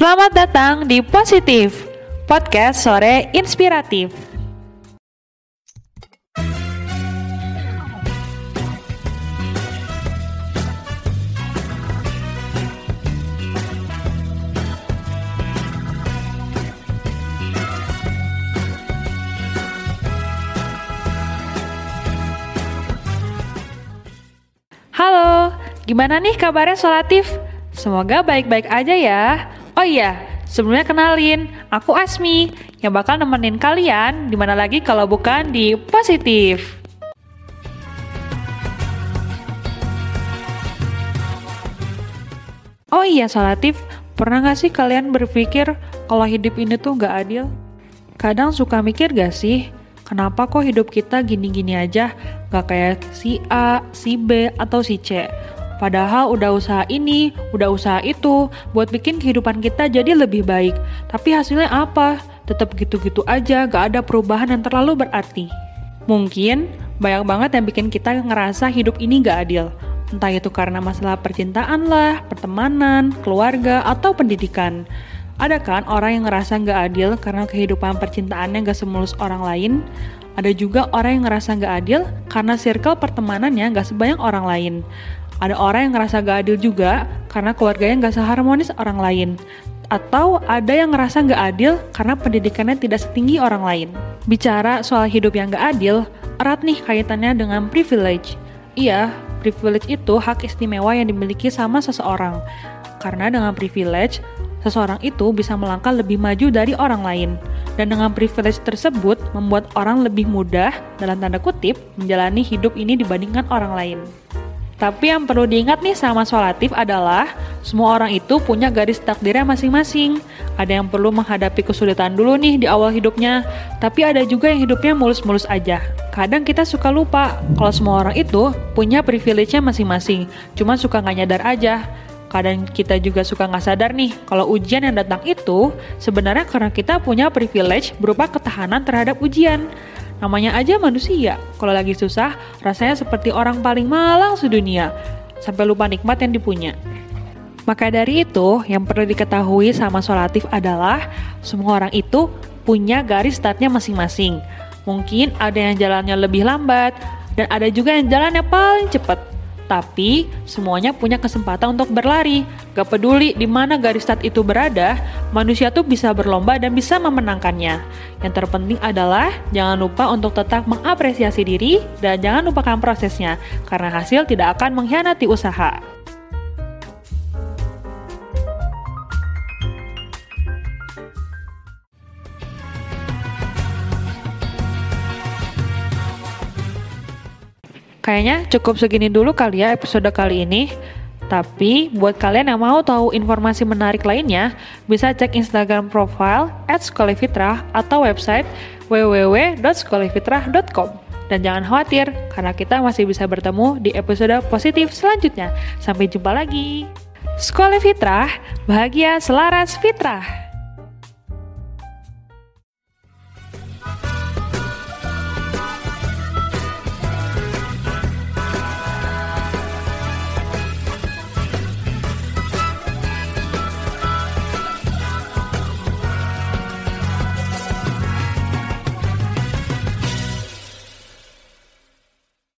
Selamat datang di Positif, podcast sore inspiratif. Halo, gimana nih kabarnya Solatif? Semoga baik-baik aja ya. Oh iya, sebelumnya kenalin, aku Asmi yang bakal nemenin kalian di mana lagi kalau bukan di Positif. Oh iya Solatif, pernah gak sih kalian berpikir kalau hidup ini tuh gak adil? Kadang suka mikir gak sih, kenapa kok hidup kita gini-gini aja, gak kayak si A, si B, atau si C? Padahal udah usaha ini, udah usaha itu, buat bikin kehidupan kita jadi lebih baik. Tapi hasilnya apa? Tetap gitu-gitu aja, gak ada perubahan yang terlalu berarti. Mungkin banyak banget yang bikin kita ngerasa hidup ini gak adil. Entah itu karena masalah percintaan lah, pertemanan, keluarga, atau pendidikan. Ada kan orang yang ngerasa gak adil karena kehidupan percintaannya gak semulus orang lain? Ada juga orang yang ngerasa gak adil karena circle pertemanannya gak sebanyak orang lain. Ada orang yang ngerasa gak adil juga karena keluarganya gak seharmonis orang lain. Atau ada yang ngerasa gak adil karena pendidikannya tidak setinggi orang lain. Bicara soal hidup yang gak adil, erat nih kaitannya dengan privilege. Iya, privilege itu hak istimewa yang dimiliki sama seseorang. Karena dengan privilege, seseorang itu bisa melangkah lebih maju dari orang lain. Dan dengan privilege tersebut membuat orang lebih mudah, dalam tanda kutip, menjalani hidup ini dibandingkan orang lain. Tapi yang perlu diingat nih sama solatif adalah semua orang itu punya garis takdirnya masing-masing. Ada yang perlu menghadapi kesulitan dulu nih di awal hidupnya, tapi ada juga yang hidupnya mulus-mulus aja. Kadang kita suka lupa kalau semua orang itu punya privilege-nya masing-masing, cuma suka nggak nyadar aja. Kadang kita juga suka nggak sadar nih kalau ujian yang datang itu sebenarnya karena kita punya privilege berupa ketahanan terhadap ujian. Namanya aja manusia, kalau lagi susah, rasanya seperti orang paling malang sedunia, sampai lupa nikmat yang dipunya. Maka dari itu, yang perlu diketahui sama solatif adalah semua orang itu punya garis startnya masing-masing. Mungkin ada yang jalannya lebih lambat, dan ada juga yang jalannya paling cepat. Tapi semuanya punya kesempatan untuk berlari. Gak peduli di mana garis start itu berada, manusia tuh bisa berlomba dan bisa memenangkannya. Yang terpenting adalah jangan lupa untuk tetap mengapresiasi diri dan jangan lupakan prosesnya, karena hasil tidak akan mengkhianati usaha. Kayaknya cukup segini dulu kali ya episode kali ini. Tapi buat kalian yang mau tahu informasi menarik lainnya, bisa cek Instagram profile @skolefitra atau website www.skolefitra.com. Dan jangan khawatir, karena kita masih bisa bertemu di episode positif selanjutnya. Sampai jumpa lagi. Sekolah Fitrah, bahagia selaras fitrah.